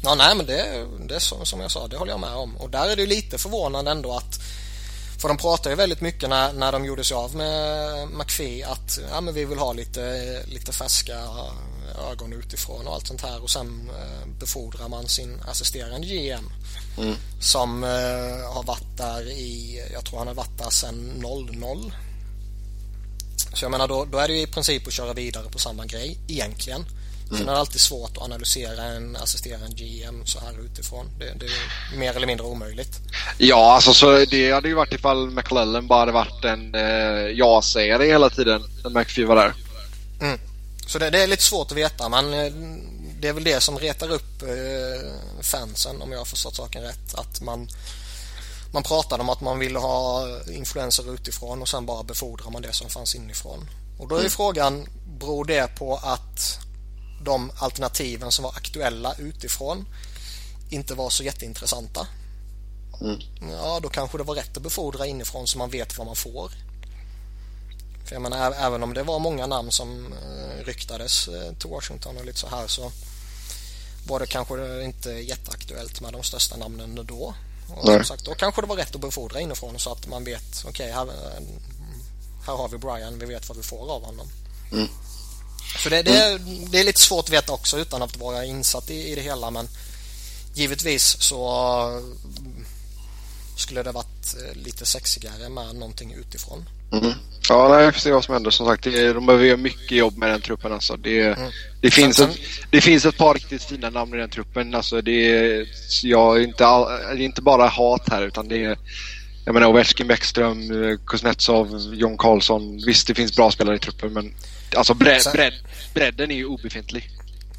S2: Ja, nej, men det, det är så, som jag sa, det håller jag med om. Och där är det lite förvånande ändå att för de pratade ju väldigt mycket när, när de gjorde sig av med McPhee att ja, men vi vill ha lite, lite färska ögon utifrån och allt sånt här. Och sen eh, befordrar man sin assisterande GM mm. som eh, har varit där i, jag tror han har varit där sedan 00 så jag menar då, då är det ju i princip att köra vidare på samma grej egentligen Mm. Sen är det alltid svårt att analysera en assisterande GM så här utifrån. Det, det, är mer eller mindre omöjligt.
S1: Ja, alltså så det hade ju varit ifall McClellan bara hade varit en eh, ja-sägare hela tiden när McPhee var där.
S2: Mm. Så det, det, är lite svårt att veta men eh, det är väl det som retar upp eh, fansen om jag har förstått saken rätt. Att man, man pratade om att man ville ha influenser utifrån och sen bara befordrar man det som fanns inifrån. Och då är mm. frågan, beror det på att de alternativen som var aktuella utifrån inte var så jätteintressanta. Mm. Ja, då kanske det var rätt att befordra inifrån så man vet vad man får. För jag menar, även om det var många namn som eh, ryktades eh, till Washington och lite så här så var det kanske inte jätteaktuellt med de största namnen då. Och som sagt, då kanske det var rätt att befordra inifrån så att man vet, okej, okay, här, eh, här har vi Brian, vi vet vad vi får av honom. Mm. Så det, det, det, är lite svårt att veta också utan att vara insatt i, i det hela men givetvis så skulle det varit eh, lite sexigare med någonting utifrån.
S1: Mm. Ja, nej, jag får se vad som händer. Som sagt, det, de behöver göra mycket jobb med den truppen. Alltså. Det, mm. det, finns sen, ett, det finns ett par riktigt fina namn i den truppen. Alltså, det, jag inte all, det är inte bara hat här utan det är jag menar Ovechkin, Bäckström, eh, Kuznetsov, John Karlsson. Visst, det finns bra spelare i truppen men alltså bredd, bredd, bredden är ju obefintlig.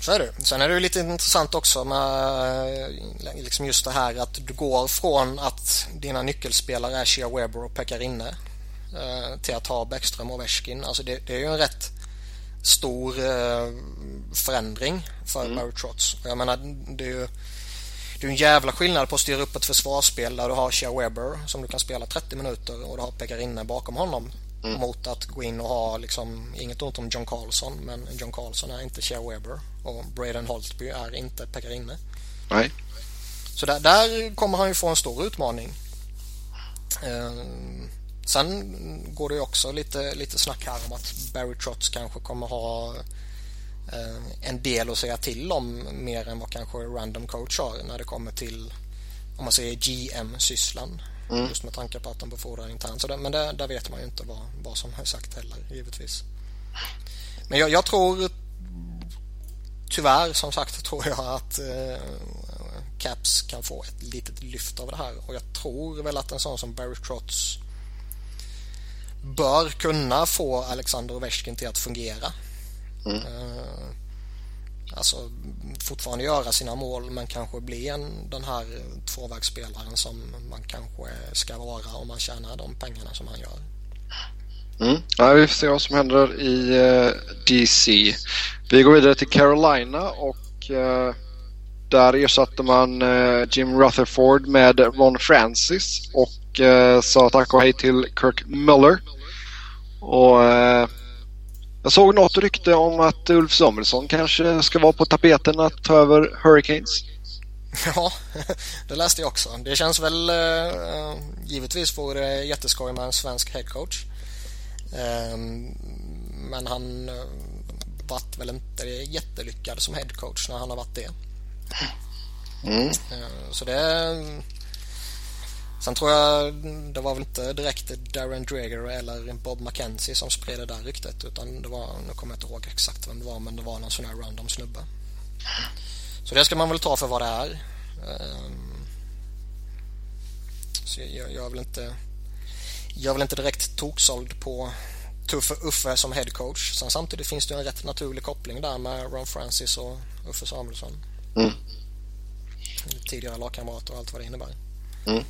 S2: Så är det. Sen är det ju lite intressant också med liksom just det här att du går från att dina nyckelspelare är Shea Weber och Pekka Rinne eh, till att ha Bäckström och Ovechkin. Alltså det, det, är ju en rätt stor eh, förändring för mm. Barry Trotz. Jag menar, det är ju det är en jävla skillnad på att styra upp ett försvarsspel där du har Shea Weber som du kan spela 30 minuter och du har Pekarinne bakom honom mm. mot att gå in och ha liksom, inget ont om John Carlson men John Carlson är inte Shea Weber och Braden Holtby är inte Pekarinne.
S1: Nej.
S2: Så där, där kommer han ju få en stor utmaning. Sen går det ju också lite, lite snack här om att Barry Trotz kanske kommer ha en del att säga till om mer än vad kanske random coach har när det kommer till om man säger GM-sysslan. Mm. Just med tanke på att de befordrar internt. Så det, men det, där vet man ju inte vad, vad som är sagt heller givetvis. Men jag, jag tror tyvärr som sagt *laughs* tror jag att eh, Caps kan få ett litet lyft av det här och jag tror väl att en sån som Barry Trotz bör kunna få Alexander Ovechkin till att fungera. Mm. Eh, alltså fortfarande göra sina mål men kanske bli en, den här tvåvägsspelaren som man kanske ska vara om man tjänar de pengarna som han gör.
S1: Mm. Ja, vi får se vad som händer i eh, uh, DC. Vi går vidare till Carolina och uh, där ersatte man uh, Jim Rutherford med Ron Francis och sa tack och hej till Kirk Muller. Och jag såg något rykte om att Ulf Samuelsson kanske ska vara på tapeten att ta över Hurricanes.
S2: Ja, *laughs* det läste jag också. Det känns väl eh, givetvis vore det jätteskoj med en svensk headcoach. Eh, men han eh, vart väl inte jättelyckad som headcoach när han har varit det. Mm. Eh, så det Sen tror jag det var väl inte direkt Darren Dreger eller Bob McKenzie som spred det där ryktet utan det var, nu kommer jag inte ihåg exakt vem det var men det var någon sån här random snubbe. Så det ska man väl ta för vad det är. Ehm, så jag, jag väl inte jag väl inte direkt toksåld på Tuffe Uffe som headcoach. Sen samtidigt finns det en rätt naturlig koppling där med Ron Francis och Uffe Samuelsson. Mm. Tidigare lagkamrater och allt vad det innebär. Mm.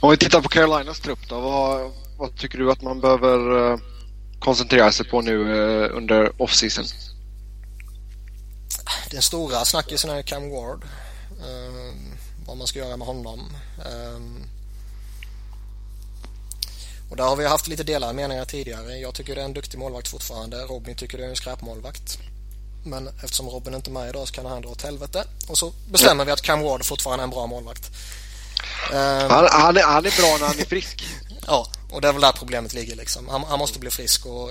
S1: Om vi tittar på Carolinas trupp då. Vad, vad tycker du att man behöver eh, koncentrera sig på nu eh, under off-season?
S2: Den stora snackisen är Cam Ward. Um, vad man ska göra med honom. Ehm, och där har vi haft lite delade meningar tidigare. Jag tycker det är en duktig målvakt fortfarande. Robin tycker det är en skräpmålvakt. Men eftersom Robin inte är med idag så kan han dra åt helvete. Och så bestämmer ja. vi att Cam Ward fortfarande är en bra målvakt.
S1: Um, han, han, är, han är bra när han är frisk. *laughs*
S2: ja, och det är väl där problemet ligger. Liksom. Han, han, måste bli frisk och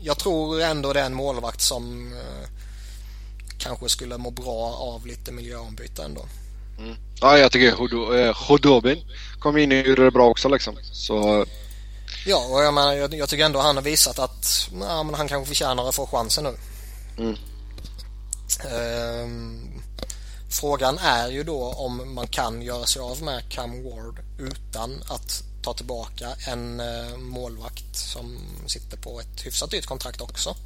S2: jag tror ändå det är en målvakt som uh, kanske skulle må bra av lite miljöombyte ändå.
S1: Mm. Ja, jag tycker Hodobin eh, kom in och gjorde det bra också liksom. Så...
S2: Ja, och jag, menar, jag, jag tycker ändå han har visat att ja, han kanske förtjänar att få chansen nu. Mm. Um, Frågan är ju då om man kan göra sig av med Cam Ward utan att ta tillbaka en eh, målvakt som sitter på ett hyfsat dyrt kontrakt också.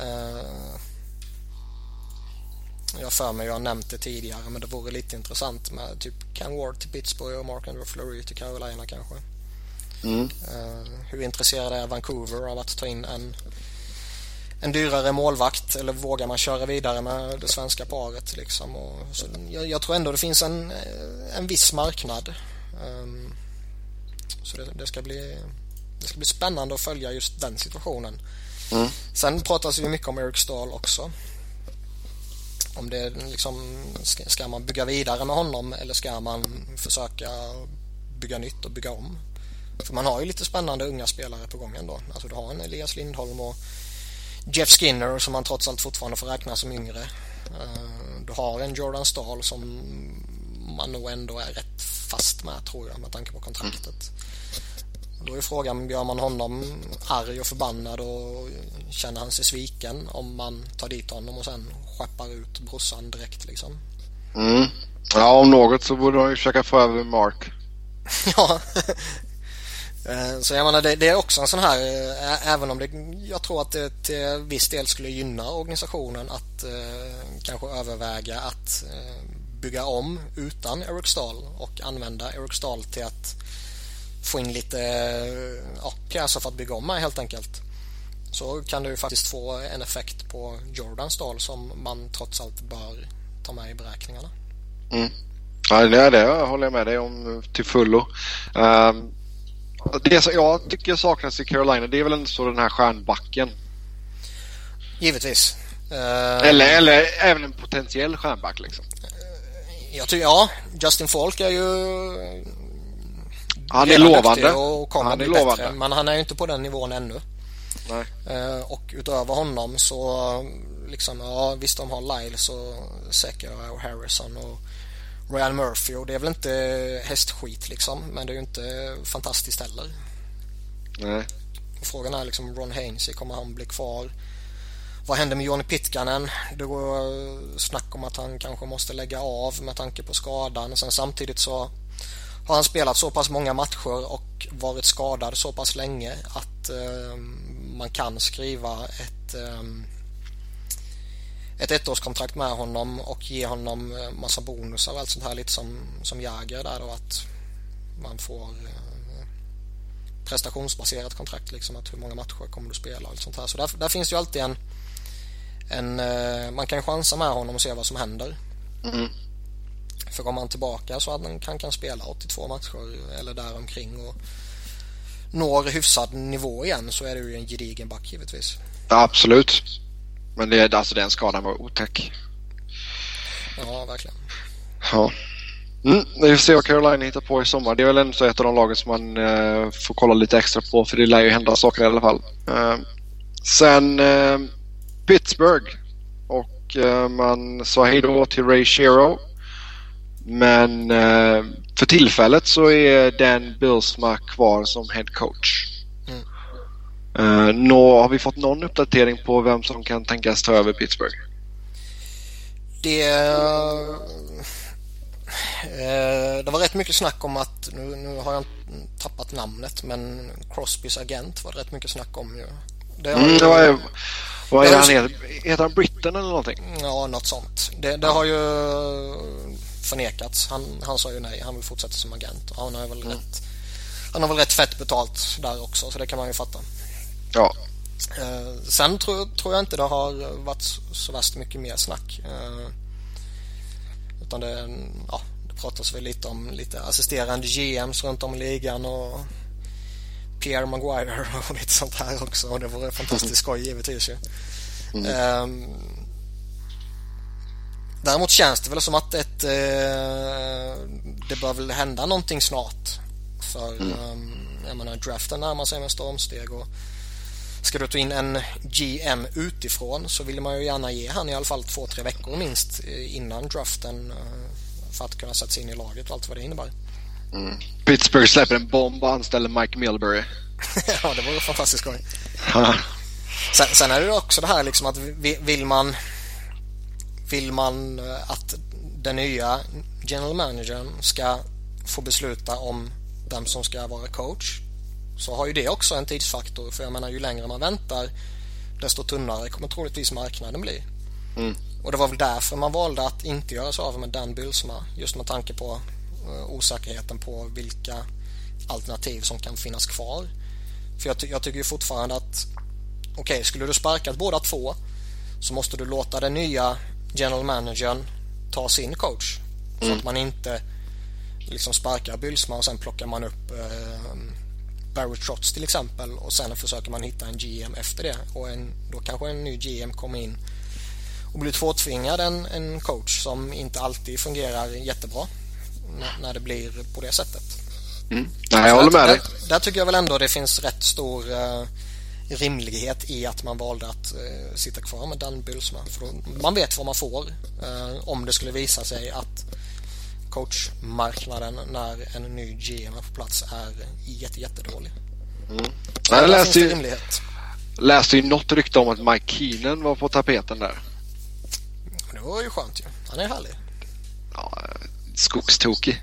S2: Eh, jag för mig, jag har nämnt det tidigare, men det vore lite intressant med typ Cam Ward till Pittsburgh och Mark Andrew Fleury till Carolina kanske. Mm. Eh, hur intresserad är Vancouver av att ta in en en dyrare målvakt eller vågar man köra vidare med det svenska paret liksom. Och så jag, jag, tror ändå det finns en, en viss marknad. Um, så det, det, ska bli, det ska bli spännande att följa just den situationen. Mm. Sen pratas ju mycket om Eric Stahl också. Om det liksom, ska, ska man bygga vidare med honom eller ska man försöka bygga nytt och bygga om? För man har ju lite spännande unga spelare på gång ändå. Alltså du har en Elias Lindholm och Jeff Skinner som man trots allt fortfarande får räkna som yngre. Eh, du har en Jordan Stahl som man nog ändå är rätt fast med tror jag med tanke på kontraktet. Då är frågan, gör man honom arg och förbannad och känner han sig sviken om man tar dit honom och sen skeppar ut brorsan direkt liksom?
S1: Mm. Ja, om något så borde de ju försöka få över Mark. *laughs*
S2: ja, Eh, så jag menar det, det, är också en sån här, eh, även om det, jag tror att det till viss del skulle gynna organisationen att eh, kanske överväga att eh, bygga om utan Eric Stahl och använda Eric Stahl till att få in lite eh, ja, pjäser för att bygga om med helt enkelt. Så kan du faktiskt få en effekt på Jordan Stahl som man trots allt bör ta med i beräkningarna.
S1: Mm. Ja, det, det håller jag med dig om till fullo. Um, det som jag tycker saknas i Carolina det är väl ändå så den här stjärnbacken.
S2: Givetvis.
S1: Uh, eller, eller även en potentiell stjärnback liksom.
S2: Jag tycker, ja, Justin Falk är ju
S1: han är lovande.
S2: och kommer han är bli lovande. bättre. Men han är ju inte på den nivån ännu. Nej. Uh, och utöver honom så liksom, ja visst de har Lyles och Secker och Harrison och Ryan Murphy och det är väl inte hästskit liksom men det är ju inte fantastiskt heller.
S1: Nej.
S2: Och frågan är liksom Ron Hainsey, kommer han bli kvar? Vad händer med Johnny Pitkanen? Det går snack om att han kanske måste lägga av med tanke på skadan. Sen samtidigt så har han spelat så pass många matcher och varit skadad så pass länge att eh, man kan skriva ett eh, ett ettårskontrakt med honom och ge honom eh, massa bonusar och allt sånt här lite som, som Jäger där då att man får eh, prestationsbaserat kontrakt liksom att hur många matcher kommer du spela och allt sånt här. Så där, där finns ju alltid en, en eh, man kan chansa med honom och se vad som händer. Mm. För om han tillbaka så att han kan, kan spela 82 matcher eller däromkring och når hyfsad nivå igen så är det ju en gedigen back givetvis.
S1: Ja, absolut. Men det, alltså den skadan var otäck.
S2: Ja, verkligen.
S1: Ja. Mm, vi får se vad Carolina hittar på i sommar. Det är väl ändå ett av de lagen som man eh, får kolla lite extra på för det lär ju hända saker i alla fall. Eh, sen eh, Pittsburgh och eh, man sa hej då till Ray Shero. Men eh, för tillfället så är Dan Bilsma kvar som head coach. Uh, nå, har vi fått någon uppdatering på vem som kan tänkas ta över Pittsburgh?
S2: Det, uh, det var rätt mycket snack om att, nu, nu, har jag tappat namnet, men Crosbys agent var det rätt mycket snack om ju.
S1: Det mm, ju, var, vad är det han heter? Heter han Britten eller någonting?
S2: Ja, något sånt. Det, det har ju förnekats. Han, han sa ju nej, han vill fortsätta som agent. Han har väl mm. rätt han har väl rätt fett betalt där också, så det kan man ju fatta.
S1: Ja.
S2: Eh, sen tror, tror jag inte det har varit så värst mycket mer snack. Eh, utan det, ja, det pratas väl lite om lite assisterande GMs runt om i ligan och Pierre Maguire *laughs* och lite sånt här också. Och det vore fantastiskt skoj givetvis ju. Mm. Eh, däremot känns det väl som att ett, eh, det bör väl hända någonting snart. För mm. um, jag menar draften närmar sig med stormsteg och Ska du ta in en GM utifrån så vill man ju gärna ge han i alla fall två, tre veckor minst eh, innan draften eh, för att kunna sätta sig in i laget och allt vad det innebär.
S1: Mm. Pittsburgh släpper en bomb och anställer Mike Milbury. *laughs*
S2: ja, det vore fantastiskt skoj. sen, sen är det också det här liksom att vill man vill man eh, att den nya general managern ska få besluta om vem som ska vara coach så har ju det också en tidsfaktor. För jag menar ju längre man väntar desto tunnare kommer troligtvis marknaden bli. Mm. Och det var väl därför man valde att inte göra sig av med Dan Bylsma. Just med tanke på uh, osäkerheten på vilka alternativ som kan finnas kvar. För jag, ty jag tycker ju fortfarande att okej, okay, skulle du sparkat båda två så måste du låta den nya general managern ta sin coach. Mm. Så att man inte liksom sparkar Bylsma och sen plockar man upp uh, Barry Trotz till exempel och sen försöker man hitta en GM efter det och en, då kanske en ny GM kommer in och blir tvåtvingad en, en coach som inte alltid fungerar jättebra när, det blir på det sättet.
S1: Mm. Nej, jag håller med dig.
S2: Där, där, tycker jag väl ändå det finns rätt stor uh, rimlighet i att man valde att uh, sitta kvar med Dan Bylsma. För man vet vad man får uh, om det skulle visa sig att coachmarknaden när en ny GM på plats är jätte, jättedålig.
S1: Mm. Jag läste ju, läste ju något rykte om att Mike Keenan var på tapeten där.
S2: Det var ju skönt ju. Han är härlig.
S1: Ja, skogstokig.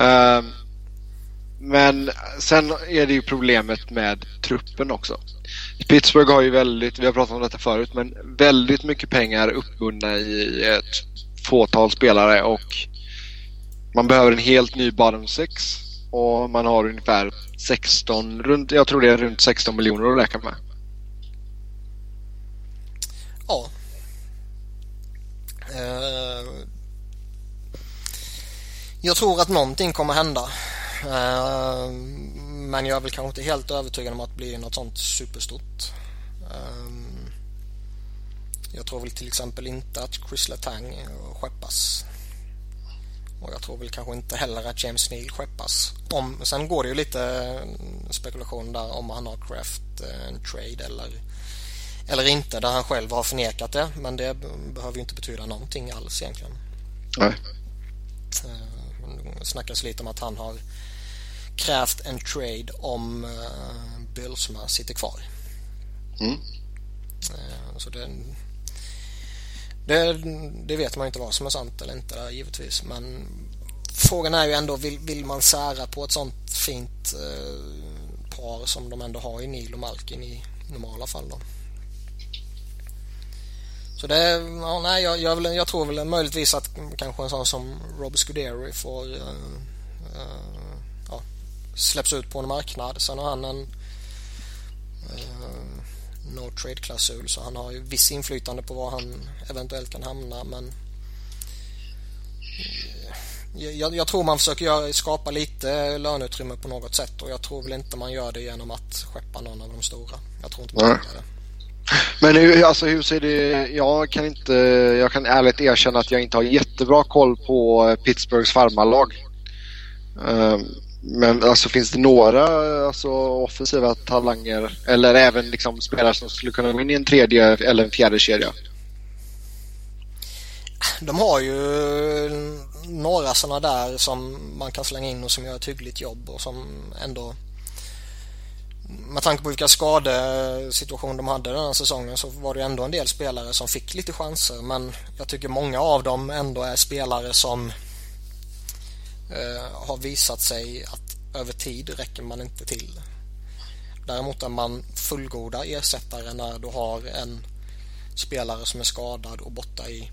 S1: Uh, men sen är det ju problemet med truppen också. Pittsburgh har ju väldigt, vi har pratat om detta förut, men väldigt mycket pengar uppbundna i ett fåtal spelare och man behöver en helt ny bottom six och man har ungefär 16, runt, jag tror det är runt 16 miljoner att räkna med.
S2: Ja. Uh, jag tror att någonting kommer hända. Uh, men jag är väl kanske inte helt övertygad om att det blir något sånt superstort. Eh, jag tror väl till exempel inte att Chris Letang skeppas och jag tror väl kanske inte heller att James Neal skeppas. Om, sen går det ju lite spekulation där om han har craft en trade eller, eller inte där han själv har förnekat det. Men det behöver ju inte betyda någonting alls egentligen.
S1: Nej.
S2: Det snackas lite om att han har krävt en trade om Bylsma sitter kvar. Mm. Så det, det, det, vet man ju inte vad som är sant eller inte där, givetvis. Men frågan är ju ändå, vill, vill man sära på ett sånt fint eh, par som de ändå har i Neil och Malkin i normala fall då? Så det, ja, nej, jag, jag, jag, tror väl möjligtvis att kanske en sån som Rob Scuderi får uh, uh, ja, släpps ut på en marknad. Sen har han en uh, no trade-klausul så han har ju viss inflytande på var han eventuellt kan hamna men jag, jag, tror man försöker skapa lite löneutrymme på något sätt och jag tror väl inte man gör det genom att skeppa någon av de stora. Jag tror inte man gör det.
S1: Men hur, alltså, hur ser det... Jag kan inte... Jag kan ärligt erkänna att jag inte har jättebra koll på Pittsburghs farmarlag. Um, men alltså finns det några alltså, offensiva talanger eller även liksom spelare som skulle kunna gå in i en tredje eller en fjärde kedja?
S2: De har ju några sådana där som man kan slänga in och som gör ett hyggligt jobb och som ändå med tanke på vilka skadesituationer de hade den här säsongen så var det ändå en del spelare som fick lite chanser men jag tycker många av dem ändå är spelare som eh, har visat sig att över tid räcker man inte till. Däremot är man fullgoda ersättare när du har en spelare som är skadad och borta i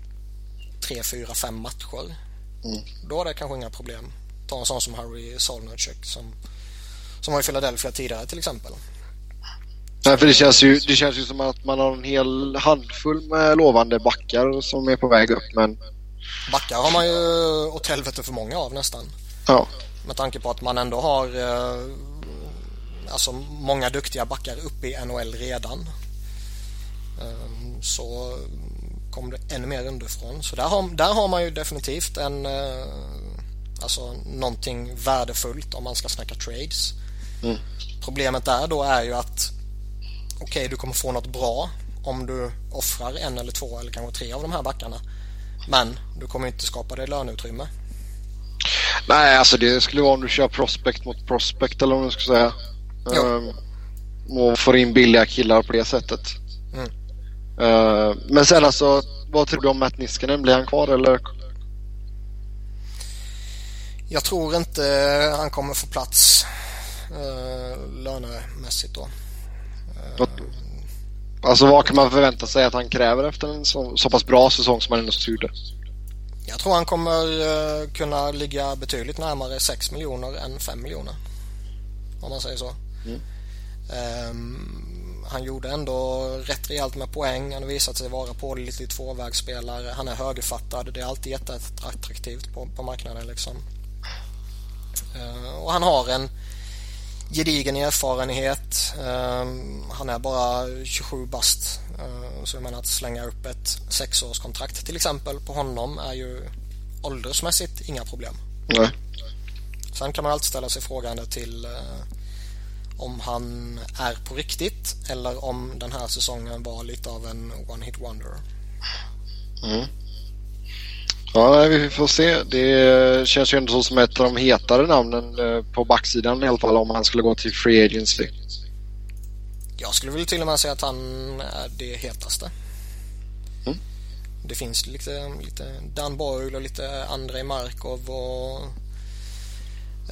S2: 3, 4, 5 matcher. Mm. Då är det kanske inga problem. Ta en sån som Harry Solnacek som, som var i Philadelphia tidigare till exempel.
S1: Nej, för det känns, ju, det känns ju som att man har en hel handfull med lovande backar som är på väg upp men...
S2: Backar har man ju åt helvete för många av nästan.
S1: Ja.
S2: Med tanke på att man ändå har eh, alltså många duktiga backar uppe i NHL redan. Eh, så kom det ännu mer underifrån. Så där har, där har man ju definitivt en eh, alltså någonting värdefullt om man ska snacka trades. Mm. Problemet där då är ju att okej, okay, du kommer få något bra om du offrar en eller två eller kanske tre av de här backarna. Men du kommer inte skapa dig löneutrymme.
S1: Nej, alltså det skulle vara om du kör prospect mot prospect eller vad man ska säga. Um, och får in billiga killar på det sättet. Mm. Uh, men sen alltså, vad tror du om Matt Niskanen? Blir han kvar eller?
S2: Jag tror inte han kommer få plats uh, lönemässigt då.
S1: Uh, alltså vad kan man förvänta sig att han kräver efter en så, så pass bra säsong som han ändå gjorde?
S2: Jag tror han kommer uh, kunna ligga betydligt närmare 6 miljoner än 5 miljoner. Om man säger så. Mm. Um, han gjorde ändå rätt rejält med poäng. Han har visat sig vara pålitlig tvåvägsspelare. Han är högerfattad. Det är alltid jätteattraktivt på, på marknaden liksom. Uh, och han har en gedigen erfarenhet. Uh, han är bara 27 bast. Uh, så jag menar att slänga upp ett sexårskontrakt till exempel på honom är ju åldersmässigt inga problem.
S1: Nej.
S2: Sen kan man alltid ställa sig frågande till om han är på riktigt eller om den här säsongen var lite av en one-hit wonder.
S1: Mm. Ja, vi får se. Det känns ju ändå som ett av de hetare namnen eh, på backsidan i alla fall om han skulle gå till Free Agency.
S2: Jag skulle väl till och med säga att han är det hetaste. Mm. Det finns lite, lite Dan Boyle och lite Andrei Markov och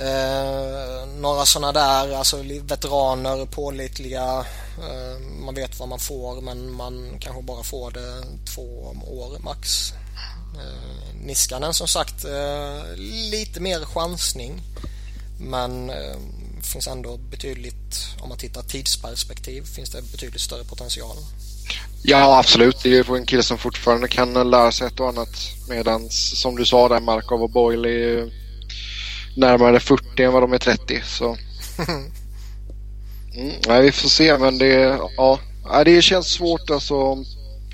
S2: Eh, några sådana där, alltså veteraner, pålitliga. Eh, man vet vad man får men man kanske bara får det två år max. Eh, Niskanen som sagt eh, lite mer chansning. Men eh, finns ändå betydligt, om man tittar tidsperspektiv, finns det betydligt större potential.
S1: Ja, absolut. Det är en kille som fortfarande kan lära sig ett och annat. Medan som du sa där, Markov och Boyle är närmare 40 än vad de är 30. Så. *laughs* Mm, nej, vi får se, men det, ja, det känns svårt alltså.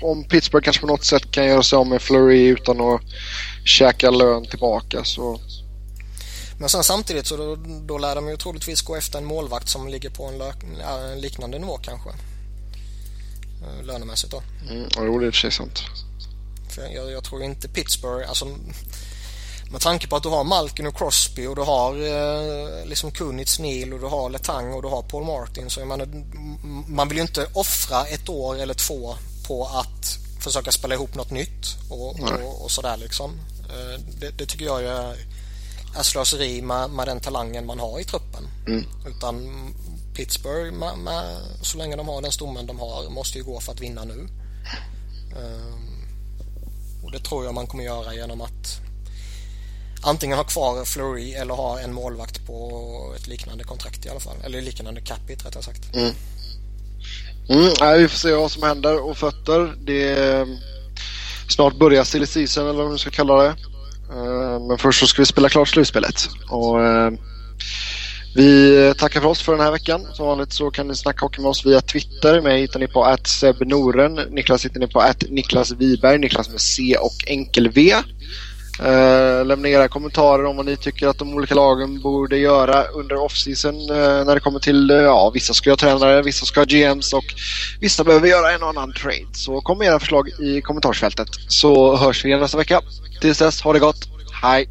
S1: Om Pittsburgh kanske på något sätt kan göra sig av med Flurry utan att käka lön tillbaka så...
S2: Men sen samtidigt så då, då lär de ju troligtvis gå efter en målvakt som ligger på en, en liknande nivå kanske. Eh, lönemässigt då.
S1: Mm, jo, det är i och för sig sant.
S2: För jag, jag, tror inte Pittsburgh, alltså med tanke på att du har Malkin och Crosby och du har eh, liksom Kunitz, Neil och du har Letang och du har Paul Martin så jag menar, man vill ju inte offra ett år eller två på att försöka spela ihop något nytt och, och, och sådär liksom. Eh, det, det, tycker jag är, är slöseri med, med den talangen man har i truppen. Mm. Utan Pittsburgh, med, med, så länge de har den stommen de har, måste ju gå för att vinna nu. Um, och det tror jag man kommer göra genom att antingen ha kvar Flurry eller ha en målvakt på ett liknande kontrakt i alla fall. Eller liknande capita rättare sagt.
S1: Mm. Mm, nej, vi får se vad som händer och fötter. Det är, mm, snart börjar silly season eller vad man ska kalla det. Eh, men först så ska vi spela klart slutspelet. Och, eh, vi tackar för oss för den här veckan. Som vanligt så kan ni snacka hockey med oss via Twitter. Mig hittar ni på att Noren. Niklas hittar ni på att Niklas Wiberg. Niklas med C och enkel V. Eh, lämna era kommentarer om vad ni tycker att de olika lagen borde göra under offseason eh, när det kommer till, eh, ja vissa ska ha tränare, vissa ska ha GMs och vissa behöver göra en och annan trade. Så kom med era förslag i kommentarsfältet så hörs vi igen nästa vecka. Tills dess, ha det gott.
S2: Hej!